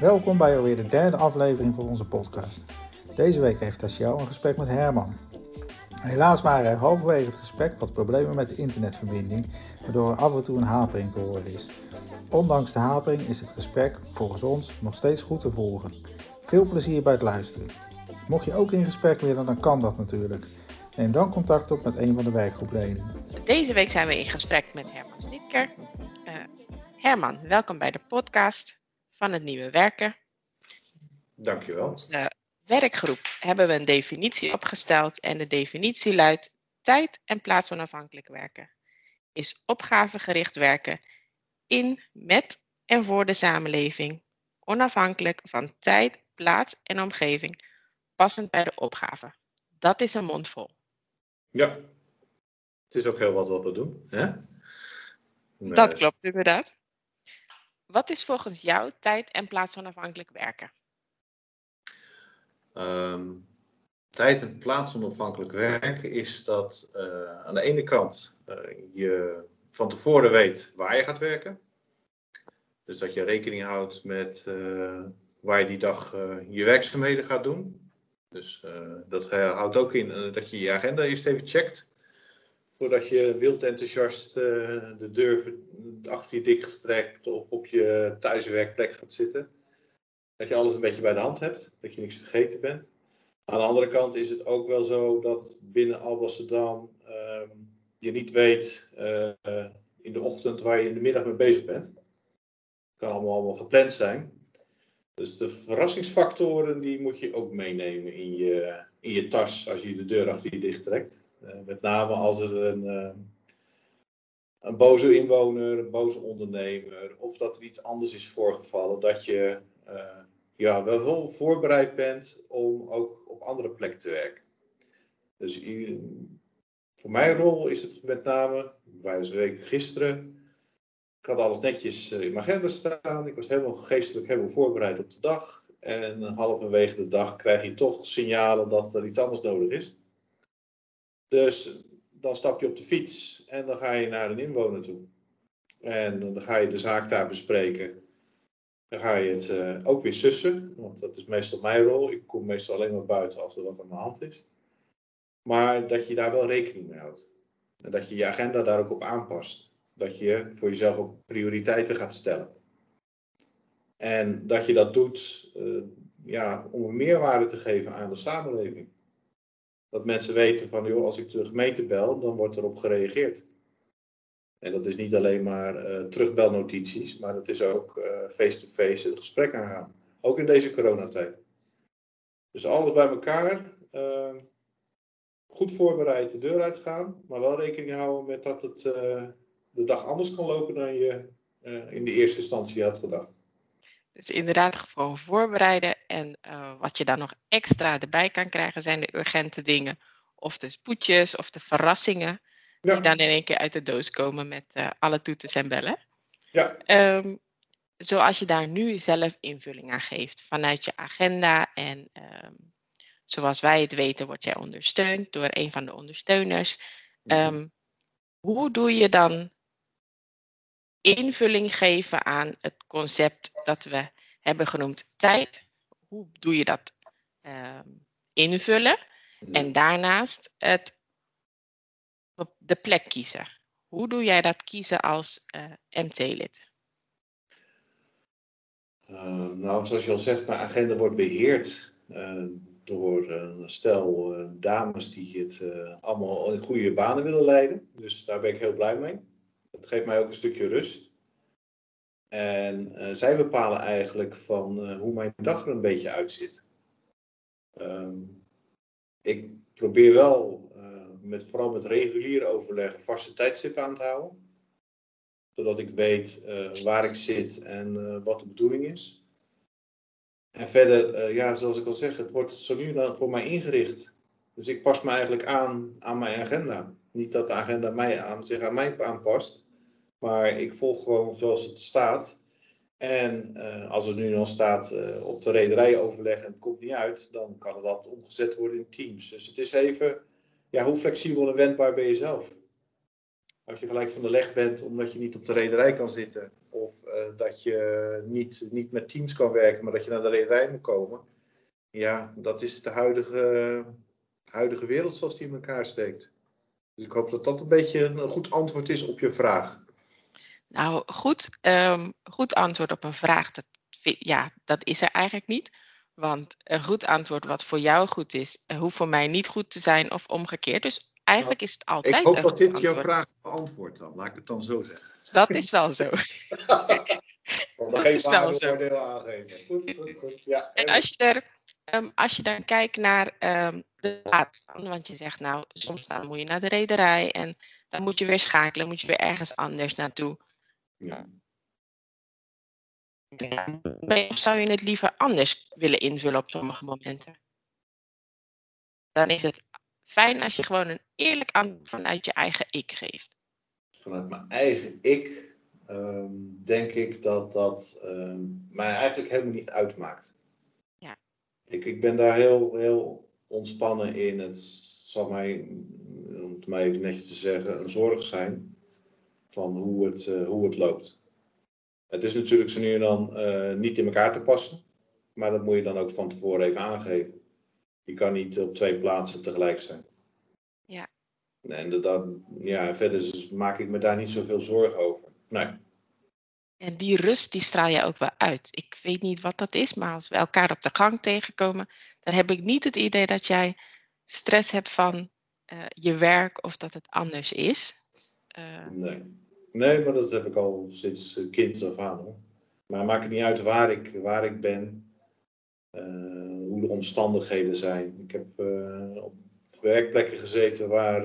Welkom bij alweer de derde aflevering van onze podcast. Deze week heeft Tessiel een gesprek met Herman. Helaas waren er halverwege het gesprek wat problemen met de internetverbinding, waardoor er af en toe een hapering te horen is. Ondanks de hapering is het gesprek volgens ons nog steeds goed te volgen. Veel plezier bij het luisteren. Mocht je ook in gesprek willen, dan kan dat natuurlijk. Neem dan contact op met een van de werkgroepleden. Deze week zijn we in gesprek met Herman Snitker. Uh, Herman, welkom bij de podcast van het Nieuwe Werken. Dankjewel. Onze werkgroep hebben we een definitie opgesteld en de definitie luidt tijd en plaatsonafhankelijk werken is opgavegericht werken in, met en voor de samenleving, onafhankelijk van tijd, plaats en omgeving, passend bij de opgave. Dat is een mondvol. Ja, het is ook heel wat wat we doen. Hè? Dat klopt inderdaad. Wat is volgens jou tijd en plaatsonafhankelijk werken? Um, tijd en plaatsonafhankelijk werken is dat uh, aan de ene kant uh, je van tevoren weet waar je gaat werken. Dus dat je rekening houdt met uh, waar je die dag je werkzaamheden gaat doen. Dus dat houdt ook in dat je je agenda eerst even checkt. Voordat je wild enthousiast de deur achter je dik gestrekt of op je thuiswerkplek gaat zitten. Dat je alles een beetje bij de hand hebt, dat je niks vergeten bent. Aan de andere kant is het ook wel zo dat binnen Alblasserdam uh, je niet weet uh, in de ochtend waar je in de middag mee bezig bent. Het kan allemaal, allemaal gepland zijn. Dus de verrassingsfactoren die moet je ook meenemen in je, in je tas als je de deur achter je dicht trekt. Uh, met name als er een, uh, een boze inwoner, een boze ondernemer of dat er iets anders is voorgevallen, dat je uh, ja, wel voorbereid bent om ook op andere plekken te werken. Dus voor mijn rol is het met name, wij week gisteren, ik had alles netjes in mijn agenda staan. Ik was helemaal geestelijk helemaal voorbereid op de dag. En halverwege de dag krijg je toch signalen dat er iets anders nodig is. Dus dan stap je op de fiets en dan ga je naar een inwoner toe. En dan ga je de zaak daar bespreken. Dan ga je het uh, ook weer sussen, want dat is meestal mijn rol. Ik kom meestal alleen maar buiten als er wat aan de hand is. Maar dat je daar wel rekening mee houdt. En dat je je agenda daar ook op aanpast. Dat je voor jezelf ook prioriteiten gaat stellen. En dat je dat doet uh, ja, om meerwaarde te geven aan de samenleving. Dat mensen weten van, joh, als ik de gemeente bel, dan wordt erop gereageerd. En dat is niet alleen maar uh, terugbelnotities, maar dat is ook face-to-face uh, -face het gesprek aangaan. Ook in deze coronatijd. Dus alles bij elkaar. Uh, goed voorbereid de deur uitgaan, maar wel rekening houden met dat het de dag anders kan lopen dan je in de eerste instantie had gedacht. Dus inderdaad gewoon voorbereiden. En wat je dan nog extra erbij kan krijgen zijn de urgente dingen. Of de spoedjes of de verrassingen ja. die dan in één keer uit de doos komen met uh, alle toeters en bellen. Ja. Um, zoals je daar nu zelf invulling aan geeft vanuit je agenda. En um, zoals wij het weten, word jij ondersteund door een van de ondersteuners. Um, hoe doe je dan invulling geven aan het concept dat we hebben genoemd tijd? Hoe doe je dat invullen? En daarnaast het de plek kiezen. Hoe doe jij dat kiezen als uh, MT-lid? Uh, nou, zoals je al zegt, mijn agenda wordt beheerd uh, door een stel dames die het allemaal in goede banen willen leiden. Dus daar ben ik heel blij mee. Dat geeft mij ook een stukje rust. En zij bepalen eigenlijk van hoe mijn dag er een beetje uitziet. Ehm, ik probeer wel met, vooral met regulier overleg vaste tijdstippen aan te houden. Zodat ik weet waar ik zit en wat de bedoeling is. En verder, ja, zoals ik al zeg, het wordt zo nu voor mij ingericht. Dus ik pas me eigenlijk aan aan mijn agenda. Niet dat de agenda mij aan, zich aan mij aanpast. Maar ik volg gewoon zoals het staat. En als het nu nog staat op de rederij overleg en het komt niet uit, dan kan het altijd omgezet worden in teams. Dus het is even ja, hoe flexibel en wendbaar ben je zelf? als je gelijk van de leg bent omdat je niet op de rederij kan zitten. Of eh, dat je niet, niet met teams kan werken, maar dat je naar de rederij moet komen. Ja, dat is de huidige, huidige wereld zoals die in elkaar steekt. Dus ik hoop dat dat een beetje een goed antwoord is op je vraag. Nou, goed, um, goed antwoord op een vraag, dat, ja, dat is er eigenlijk niet. Want een goed antwoord wat voor jou goed is, hoeft voor mij niet goed te zijn of omgekeerd. Dus eigenlijk is het altijd. Ik hoop dat dit jouw vraag beantwoordt dan, laat ik het dan zo zeggen. Dat is wel zo. Want dan geen waardeoordeel aangeven. Goed, goed, goed. Ja, en als je, er, um, als je dan kijkt naar um, de plaats, want je zegt nou, soms dan moet je naar de rederij en dan moet je weer schakelen, moet je weer ergens anders naartoe. Ja. Of zou je het liever anders willen invullen op sommige momenten? Dan is het fijn als je gewoon een eerlijk antwoord vanuit je eigen ik geeft. Vanuit mijn eigen ik um, denk ik dat dat um, mij eigenlijk helemaal niet uitmaakt. Ik, ik ben daar heel, heel ontspannen in. Het zal mij, om het maar even netjes te zeggen, een zorg zijn van hoe het, uh, hoe het loopt. Het is natuurlijk zo nu en dan uh, niet in elkaar te passen, maar dat moet je dan ook van tevoren even aangeven. Je kan niet op twee plaatsen tegelijk zijn. Ja. En dat, ja, verder maak ik me daar niet zoveel zorgen over. Nee. En die rust, die straal je ook wel uit. Ik weet niet wat dat is, maar als we elkaar op de gang tegenkomen, dan heb ik niet het idee dat jij stress hebt van uh, je werk of dat het anders is. Uh, nee. nee, maar dat heb ik al sinds kind af aan. Hoor. Maar maakt het niet uit waar ik, waar ik ben, uh, hoe de omstandigheden zijn. Ik heb op werkplekken gezeten waar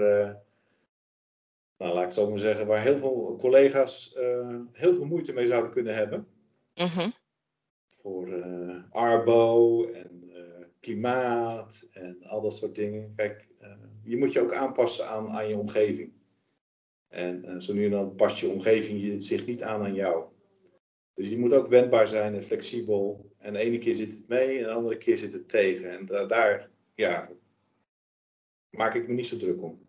nou, laat ik het zo maar zeggen, waar heel veel collega's uh, heel veel moeite mee zouden kunnen hebben. Mm Voor uh, Arbo en uh, klimaat en al dat soort dingen. Kijk, je moet je ook aanpassen aan, aan je omgeving. En zo nu en dan past je omgeving zich niet aan aan jou. Dus je moet ook wendbaar zijn en flexibel. En de ene keer zit het mee en de andere keer zit het tegen. En da daar, ja, maak ik me niet zo druk om.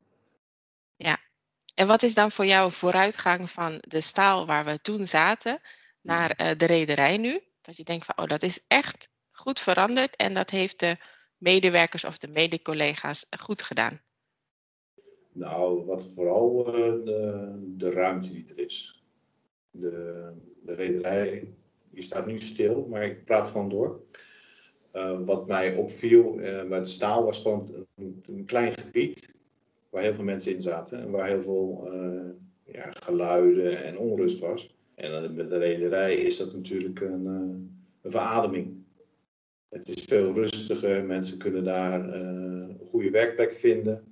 En wat is dan voor jou vooruitgang van de staal waar we toen zaten naar uh, de rederij nu? Dat je denkt van, oh, dat is echt goed veranderd en dat heeft de medewerkers of de mede-collega's goed gedaan. Nou, wat vooral uh, de, de, ruimte die er is. De, de rederij, die staat nu stil, maar ik praat gewoon door. Uh, wat mij opviel bij de staal was gewoon een, een klein gebied waar heel veel mensen in zaten en waar heel veel uh, ja, geluiden en onrust was. En met de rederij is dat natuurlijk een, uh, een verademing. Het is veel rustiger, mensen kunnen daar een goede werkplek vinden.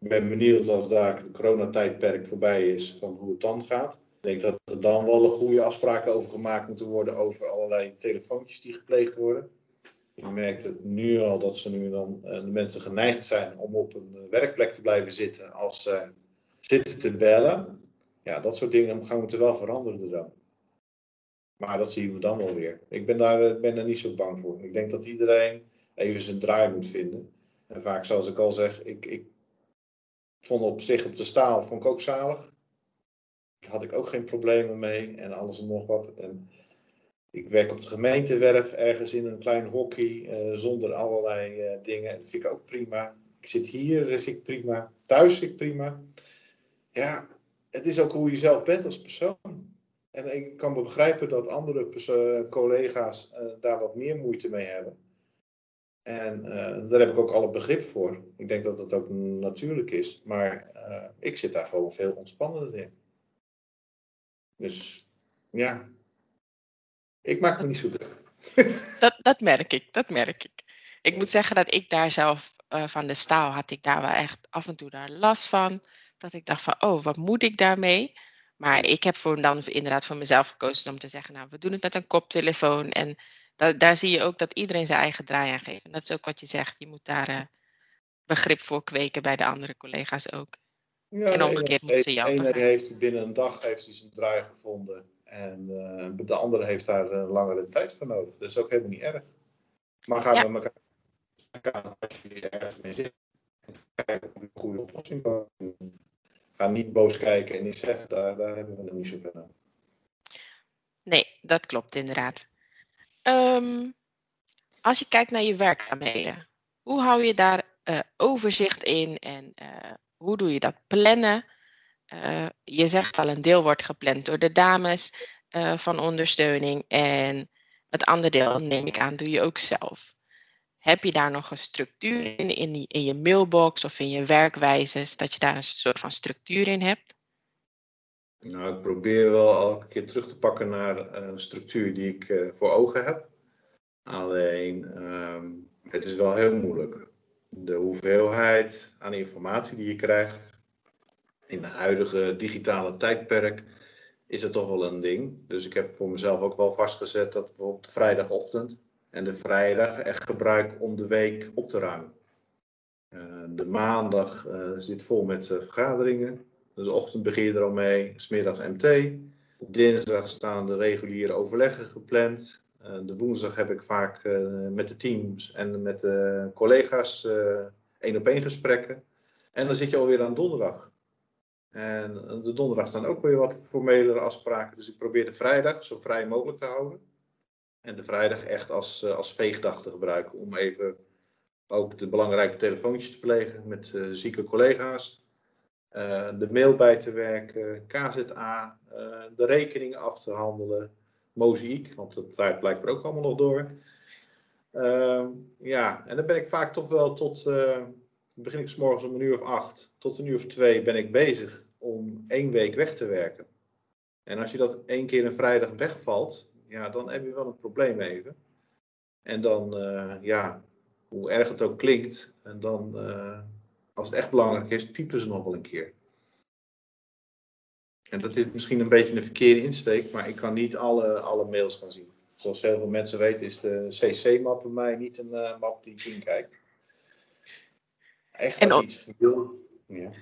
ik ben benieuwd als daar het coronatijdperk voorbij is, van hoe het dan gaat. Ik denk dat er dan wel goede afspraken over gemaakt moeten worden over allerlei telefoontjes die gepleegd worden. Je merkt het nu al dat ze nu dan uh, de mensen geneigd zijn om op een uh, werkplek te blijven zitten als ze zitten te bellen. Ja, dat soort dingen gaan moeten wel veranderen dan. Maar dat zien we dan wel weer. Ik ben daar, uh, ben er niet zo bang voor. Ik denk dat iedereen even zijn draai moet vinden. En vaak, zoals ik al zeg, ik, ik vond op zich op de staal vond ik ook zalig. Daar had ik ook geen problemen mee en alles en nog wat. En ik werk op de gemeentewerf ergens in een klein hockey uh, zonder allerlei uh, dingen. Dat vind ik ook prima. Ik zit hier, is ik prima. Thuis zit ik prima. Ja, het is ook hoe je zelf bent als persoon. En ik kan begrijpen dat andere collega's uh, daar wat meer moeite mee hebben. En daar heb ik ook alle begrip voor. Ik denk dat dat ook natuurlijk is. Maar ik zit daar gewoon veel ontspannender in. Dus ja, ik maak me niet zo druk. Dat, dat merk ik, dat merk ik. Ik moet zeggen dat ik daar zelf uh, van de staal had ik daar wel echt af en toe daar last van. Dat ik dacht van, oh, wat moet ik daarmee? Maar ik heb voor dan inderdaad voor mezelf gekozen om te zeggen, nou, we doen het met een koptelefoon. En da daar zie je ook dat iedereen zijn eigen draai aan geeft. En dat is ook wat je zegt, je moet daar uh, begrip voor kweken bij de andere collega's ook. Ja, en omgekeerd moeten ze jou. De ene heeft binnen een dag heeft hij zijn draai gevonden. En uh, de andere heeft daar een langere tijd voor nodig. Dat is ook helemaal niet erg. Maar gaan ja. we elkaar kijken als je ergens mee zit. En kijken of je een goede oplossing kan ga niet boos kijken en niet zeggen, daar, daar hebben we er niet zoveel aan. Nee, dat klopt inderdaad. Ehm, als je kijkt naar je werkzaamheden, hoe hou je daar uh, overzicht in en uh, hoe doe je dat plannen? Uh, je zegt al, een deel wordt gepland door de dames van ondersteuning en het andere deel, neem ik aan, doe je ook zelf. Heb je daar nog een structuur in, in, je mailbox of in je werkwijzes, dat je daar een soort van structuur in hebt? Nou, ik probeer wel elke keer terug te pakken naar een structuur die ik voor ogen heb. Alleen, um, het is wel heel moeilijk. De hoeveelheid aan informatie die je krijgt in de huidige digitale tijdperk is het toch wel een ding. Dus ik heb voor mezelf ook wel vastgezet dat bijvoorbeeld vrijdagochtend en de vrijdag echt gebruik om de week op te ruimen. Uh, de maandag uh, zit vol met uh, vergaderingen. Dus ochtend begin je er al mee, smiddags MT. Dinsdag staan de reguliere overleggen gepland. de woensdag heb ik vaak met de teams en met de collega's één op één gesprekken. En dan zit je alweer aan donderdag. En de donderdag staan ook weer wat formelere afspraken. Dus ik probeer de vrijdag zo vrij mogelijk te houden. En de vrijdag echt als, als veegdag te gebruiken om even ook de belangrijke telefoontjes te plegen met uh, zieke collega's. Uh, de mail bij te werken, KZA, de rekeningen af te handelen, mozaïek, want dat draait blijkbaar ook allemaal nog door. ja, en dan ben ik vaak toch wel tot, begin ik morgens om een uur of acht, tot een uur of twee ben ik bezig om één week weg te werken. En als je dat één keer een vrijdag wegvalt, ja, dan heb je wel een probleem even. En dan, uh, ja, hoe erg het ook klinkt, en dan, uh, als het echt belangrijk is, piepen ze nog wel een keer. En dat is misschien een beetje een verkeerde insteek, maar ik kan niet alle, alle mails gaan zien. Zoals heel veel mensen weten, is de CC-map bij mij niet een uh, map die ik inkijk. Echt als iets. Ja.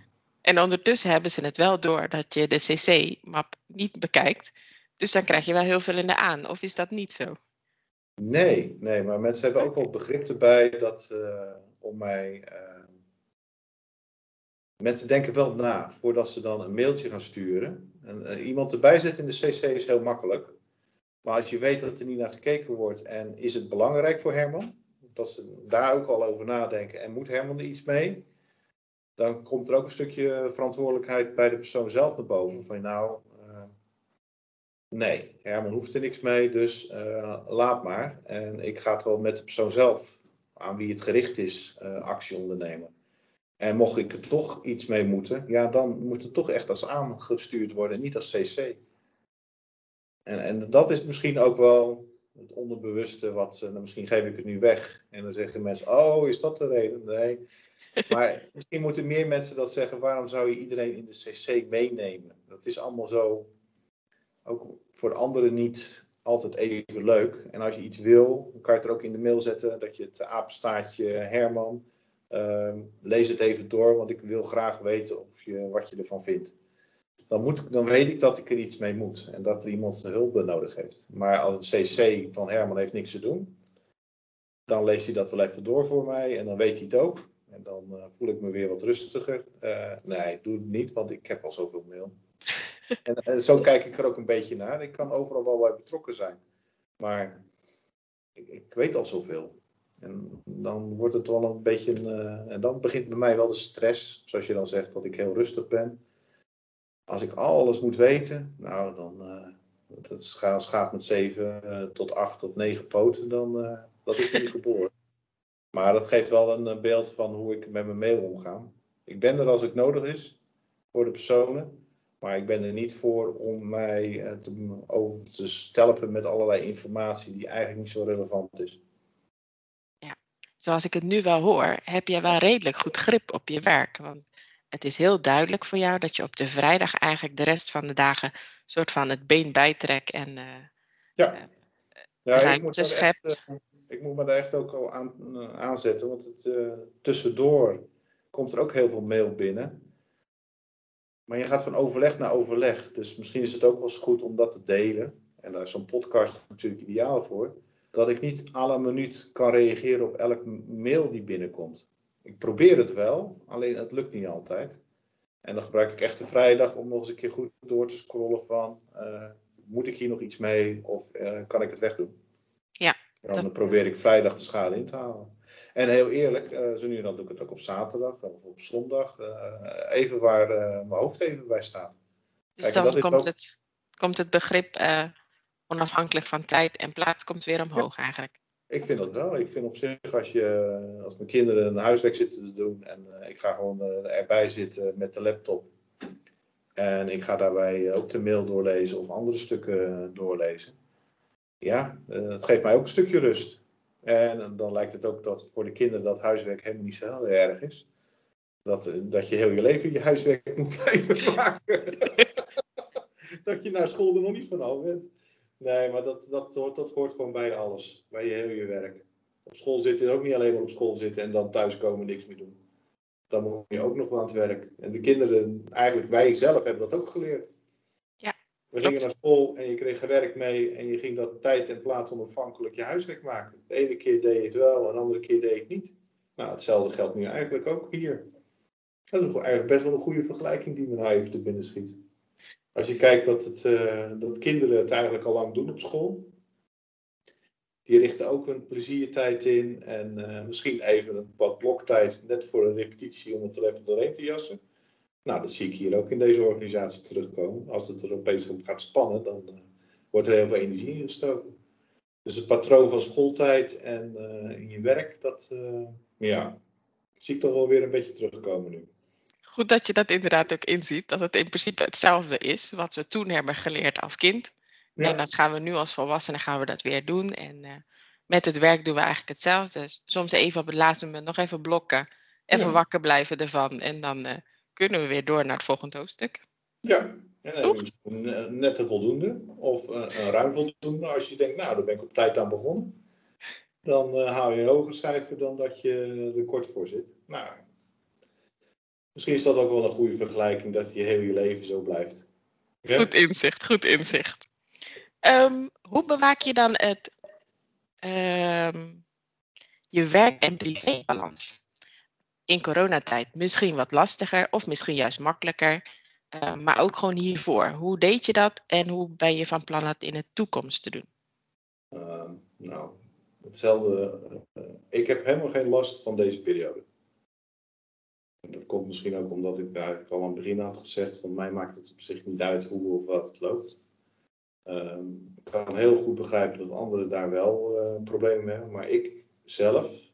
En ondertussen hebben ze het wel door dat je de CC-map niet bekijkt. Dus dan krijg je wel heel veel in de aan. Of is dat niet zo? Nee, nee maar mensen hebben ook wel begrip erbij dat uh, om mij. Uh, mensen denken wel na voordat ze dan een mailtje gaan sturen. En, uh, iemand erbij zetten in de CC is heel makkelijk. Maar als je weet dat er niet naar gekeken wordt en is het belangrijk voor Herman, dat ze daar ook al over nadenken en moet Herman er iets mee, dan komt er ook een stukje verantwoordelijkheid bij de persoon zelf naar boven. Van nou, uh, nee, Herman hoeft er niks mee, dus uh, laat maar. En ik ga het wel met de persoon zelf, aan wie het gericht is, uh, actie ondernemen. En mocht ik er toch iets mee moeten, ja, dan moet het toch echt als aangestuurd worden, niet als CC. En, en dat is misschien ook wel het onderbewuste, wat, nou, misschien geef ik het nu weg. En dan zeggen mensen, oh, is dat de reden? Nee, maar misschien moeten meer mensen dat zeggen. Waarom zou je iedereen in de CC meenemen? Dat is allemaal zo, ook voor de anderen niet altijd even leuk. En als je iets wil, dan kan je het er ook in de mail zetten dat je het apenstaartje Herman, uh, lees het even door, want ik wil graag weten of je, wat je ervan vindt. Dan, moet, dan weet ik dat ik er iets mee moet en dat er iemand hulp nodig heeft. Maar als een CC van Herman heeft niks te doen, dan leest hij dat wel even door voor mij en dan weet hij het ook. En dan uh, voel ik me weer wat rustiger. Uh, nee, doe het niet, want ik heb al zoveel mail. en, en, zo kijk ik er ook een beetje naar. Ik kan overal wel bij betrokken zijn. Maar ik, ik weet al zoveel. En dan wordt het wel een beetje. Een, en dan begint bij mij wel de stress, zoals je dan zegt, dat ik heel rustig ben. Als ik alles moet weten, nou dan. dat schaap met 7 tot 8 tot 9 poten, dan dat is niet geboren. Maar dat geeft wel een eh, beeld van hoe ik met mijn mail omga. Ik ben er als het nodig is voor de personen. Maar ik ben er niet voor om mij eh, te, over te stelpen met allerlei informatie die eigenlijk niet zo relevant is. Ja, zoals ik het nu wel hoor, heb jij wel redelijk goed grip op je werk. Want het is heel duidelijk voor jou dat je op de vrijdag eigenlijk de rest van de dagen soort van het been bijtrekt en uh, ja. Uh, ja, ruimte schept. Echt, ik moet me daar echt ook al aan aanzetten, want het, tussendoor komt er ook heel veel mail binnen. Maar je gaat van overleg naar overleg, dus misschien is het ook wel eens goed om dat te delen. En daar is zo'n podcast natuurlijk ideaal voor. Dat ik niet à la minuut kan reageren op elk mail die binnenkomt. Ik probeer het wel, alleen het lukt niet altijd. En dan gebruik ik echt de vrijdag om nog eens een keer goed door te scrollen van, uh, moet ik hier nog iets mee of uh, kan ik het wegdoen? Ja. Dan dat... probeer ik vrijdag de schade in te halen. En heel eerlijk, uh, zo nu en dan doe ik het ook op zaterdag of op zondag. even waar mijn hoofd even bij staat. Dus Kijk, dan komt, ook... het, komt het begrip onafhankelijk van tijd en plaats komt weer omhoog ja. eigenlijk. Ik vind dat wel. Ik vind op zich, als, je, als mijn kinderen een huiswerk zitten te doen en uh, ik ga gewoon uh, erbij zitten met de laptop en ik ga daarbij ook de mail doorlezen of andere stukken doorlezen. Ja, uh, het geeft mij ook een stukje rust. En dan lijkt het ook dat voor de kinderen dat huiswerk helemaal niet zo heel erg is. Dat, dat je heel je leven je huiswerk moet blijven maken. dat je naar school er nog niet van af bent. Nee, maar dat, dat, hoort, dat hoort gewoon bij alles. Bij je heel je werk. Op school zitten ook niet alleen maar op school zitten en dan thuiskomen niks meer doen. Dan moet je ook nog wel aan het werk. En de kinderen, eigenlijk wij zelf hebben dat ook geleerd. Ja, We gingen naar school en je kreeg werk mee en je ging dat tijd en plaats onafhankelijk je huiswerk maken. De ene keer deed je het wel, en de andere keer deed je het niet. Nou, hetzelfde geldt nu eigenlijk ook hier. Dat is eigenlijk best wel een goede vergelijking die me nou even te binnen schiet. Als je kijkt dat, het, uh, dat kinderen het eigenlijk al lang doen op school. Die richten ook hun pleziertijd in. En uh, misschien even een wat bloktijd net voor een repetitie om het er even doorheen te jassen. Nou, dat zie ik hier ook in deze organisatie terugkomen. Als het er opeens op gaat spannen, dan uh, wordt er heel veel energie in gestoken. Dus het patroon van schooltijd en in je werk, dat ja, zie ik toch wel weer een beetje terugkomen nu goed dat je dat inderdaad ook inziet. Dat het in principe hetzelfde is wat we toen hebben geleerd als kind. Ja. En dat gaan we nu als volwassenen gaan we dat weer doen. En uh, met het werk doen we eigenlijk hetzelfde. Soms even op het laatste moment nog even blokken. Even ja. wakker blijven ervan. En dan uh, kunnen we weer door naar het volgende hoofdstuk. Ja, en dan je net een voldoende. Of uh, een ruim voldoende. Als je denkt, nou, daar ben ik op tijd aan begonnen. Dan haal je een hoger cijfer dan dat je er kort voor zit. Nou, Misschien is dat ook wel een goede vergelijking dat je heel je leven zo blijft. Goed inzicht, goed inzicht. Um, hoe bewaak je dan het, um, je werk- en privébalans? In coronatijd misschien wat lastiger of misschien juist makkelijker. Uh, maar ook gewoon hiervoor. Hoe deed je dat en hoe ben je van plan het in de toekomst te doen? Uh, nou, hetzelfde. Uh, ik heb helemaal geen last van deze periode. Dat komt misschien ook omdat ik eigenlijk al aan het begin had gezegd, van mij maakt het op zich niet uit hoe of wat het loopt. Um, ik kan heel goed begrijpen dat anderen daar wel uh, problemen mee hebben, maar ik zelf,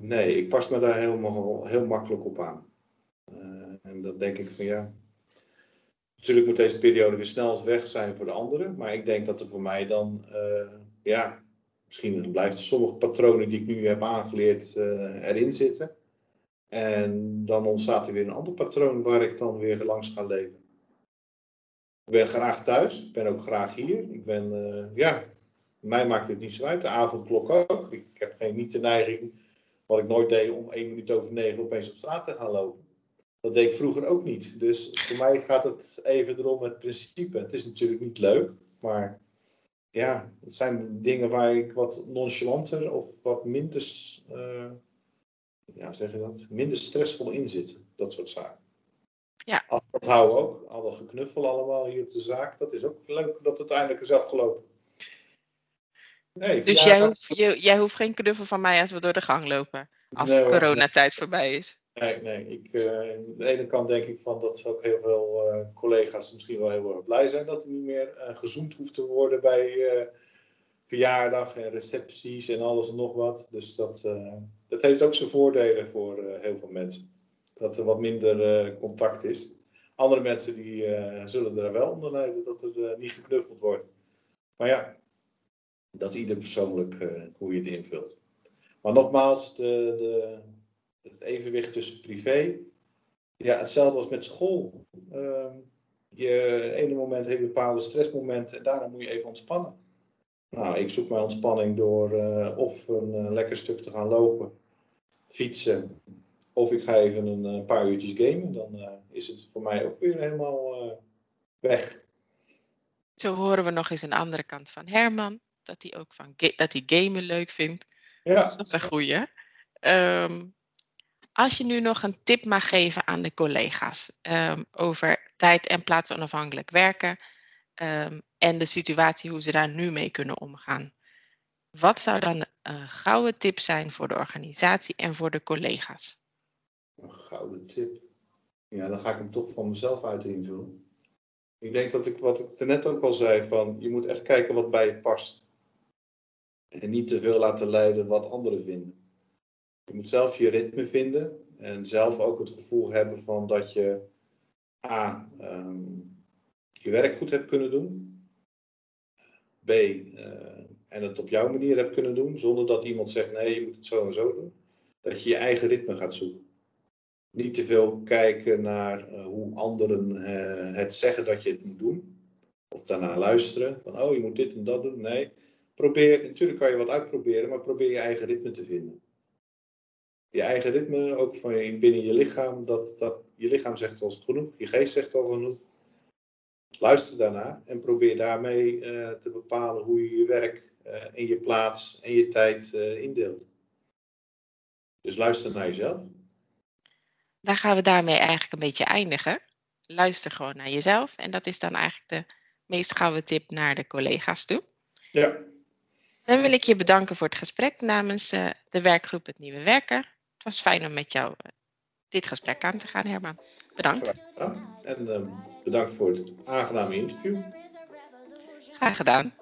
nee, ik pas me daar helemaal, heel makkelijk op aan. Uh, en dat denk ik van ja. Natuurlijk moet deze periode weer snel weg zijn voor de anderen, maar ik denk dat er voor mij dan, uh, ja, misschien blijft sommige patronen die ik nu heb aangeleerd erin zitten. En dan ontstaat er weer een ander patroon waar ik dan weer langs ga leven. Ik ben graag thuis, ik ben ook graag hier. Ik ben, uh, ja, mij maakt het niet zo uit. De avondklok ook. Ik heb geen, niet de neiging, wat ik nooit deed, om één minuut over negen opeens op straat te gaan lopen. Dat deed ik vroeger ook niet. Dus voor mij gaat het even erom het principe. Het is natuurlijk niet leuk, maar ja, het zijn dingen waar ik wat nonchalanter of wat minder uh, ja, zeg je dat, minder stressvol in zitten. Dat soort zaken. Ja. Dat houden we ook. Al dat geknuffel allemaal hier op de zaak. Dat is ook leuk dat het uiteindelijk is afgelopen. Nee, dus jij hoeft, je, jij hoeft geen knuffel van mij als we door de gang lopen. Als nee, de coronatijd voorbij is. Nee, nee. Ik, uh, aan de ene kant denk ik van dat ook heel veel uh, collega's misschien wel heel erg blij zijn dat er niet meer uh, gezoend hoeft te worden bij verjaardag en recepties en alles en nog wat. Dus dat, uh, dat heeft ook zijn voordelen voor uh, heel veel mensen. Dat er wat minder uh, contact is. Andere mensen die zullen er wel onder lijden dat er niet geknuffeld wordt. Maar ja, dat is ieder persoonlijk hoe je het invult. Maar nogmaals, de, de, het evenwicht tussen privé. Ja, hetzelfde als met school. Ehm, je ene moment heeft bepaalde stressmomenten en daarna moet je even ontspannen. Nou, ik zoek mijn ontspanning door uh, of een uh, lekker stuk te gaan lopen, fietsen, of ik ga even een uh, paar uurtjes gamen. Dan is het voor mij ook weer helemaal weg. Zo horen we nog eens een andere kant van Herman, dat hij ook van dat hij gamen leuk vindt. Ja. Dus dat is een goeie. Um, Als je nu nog een tip mag geven aan de collega's ehm, over tijd- en plaatsonafhankelijk werken ehm, en de situatie hoe ze daar nu mee kunnen omgaan. Wat zou dan een gouden tip zijn voor de organisatie en voor de collega's? Een gouden tip. Ja, dan ga ik hem toch van mezelf uit invullen. Ik denk dat ik, wat ik net ook al zei, van je moet echt kijken wat bij je past. En niet te veel laten leiden wat anderen vinden. Je moet zelf je ritme vinden en zelf ook het gevoel hebben van dat je A, ehm, je werk goed hebt kunnen doen. B, uh, en het op jouw manier hebt kunnen doen, zonder dat iemand zegt nee, je moet het zo en zo doen. Dat je je eigen ritme gaat zoeken. Niet te veel kijken naar uh, hoe anderen uh, het zeggen dat je het moet doen. Of daarna luisteren. Van oh, je moet dit en dat doen. Nee, probeer, natuurlijk kan je wat uitproberen, maar probeer je eigen ritme te vinden. Je eigen ritme, ook van je, binnen je lichaam, dat, dat, je lichaam zegt al genoeg, je geest zegt al genoeg. Luister daarna en probeer daarmee uh, te bepalen hoe je je werk en je plaats en je tijd uh, indeelt. Dus luister naar jezelf. Dan gaan we daarmee eigenlijk een beetje eindigen. Luister gewoon naar jezelf. En dat is dan eigenlijk de meest gouden tip naar de collega's toe. Ja. Dan wil ik je bedanken voor het gesprek namens de werkgroep Het Nieuwe Werken. Het was fijn om met jou dit gesprek aan te gaan, Herman. Bedankt. Ja, en bedankt voor het aangename interview. Graag gedaan.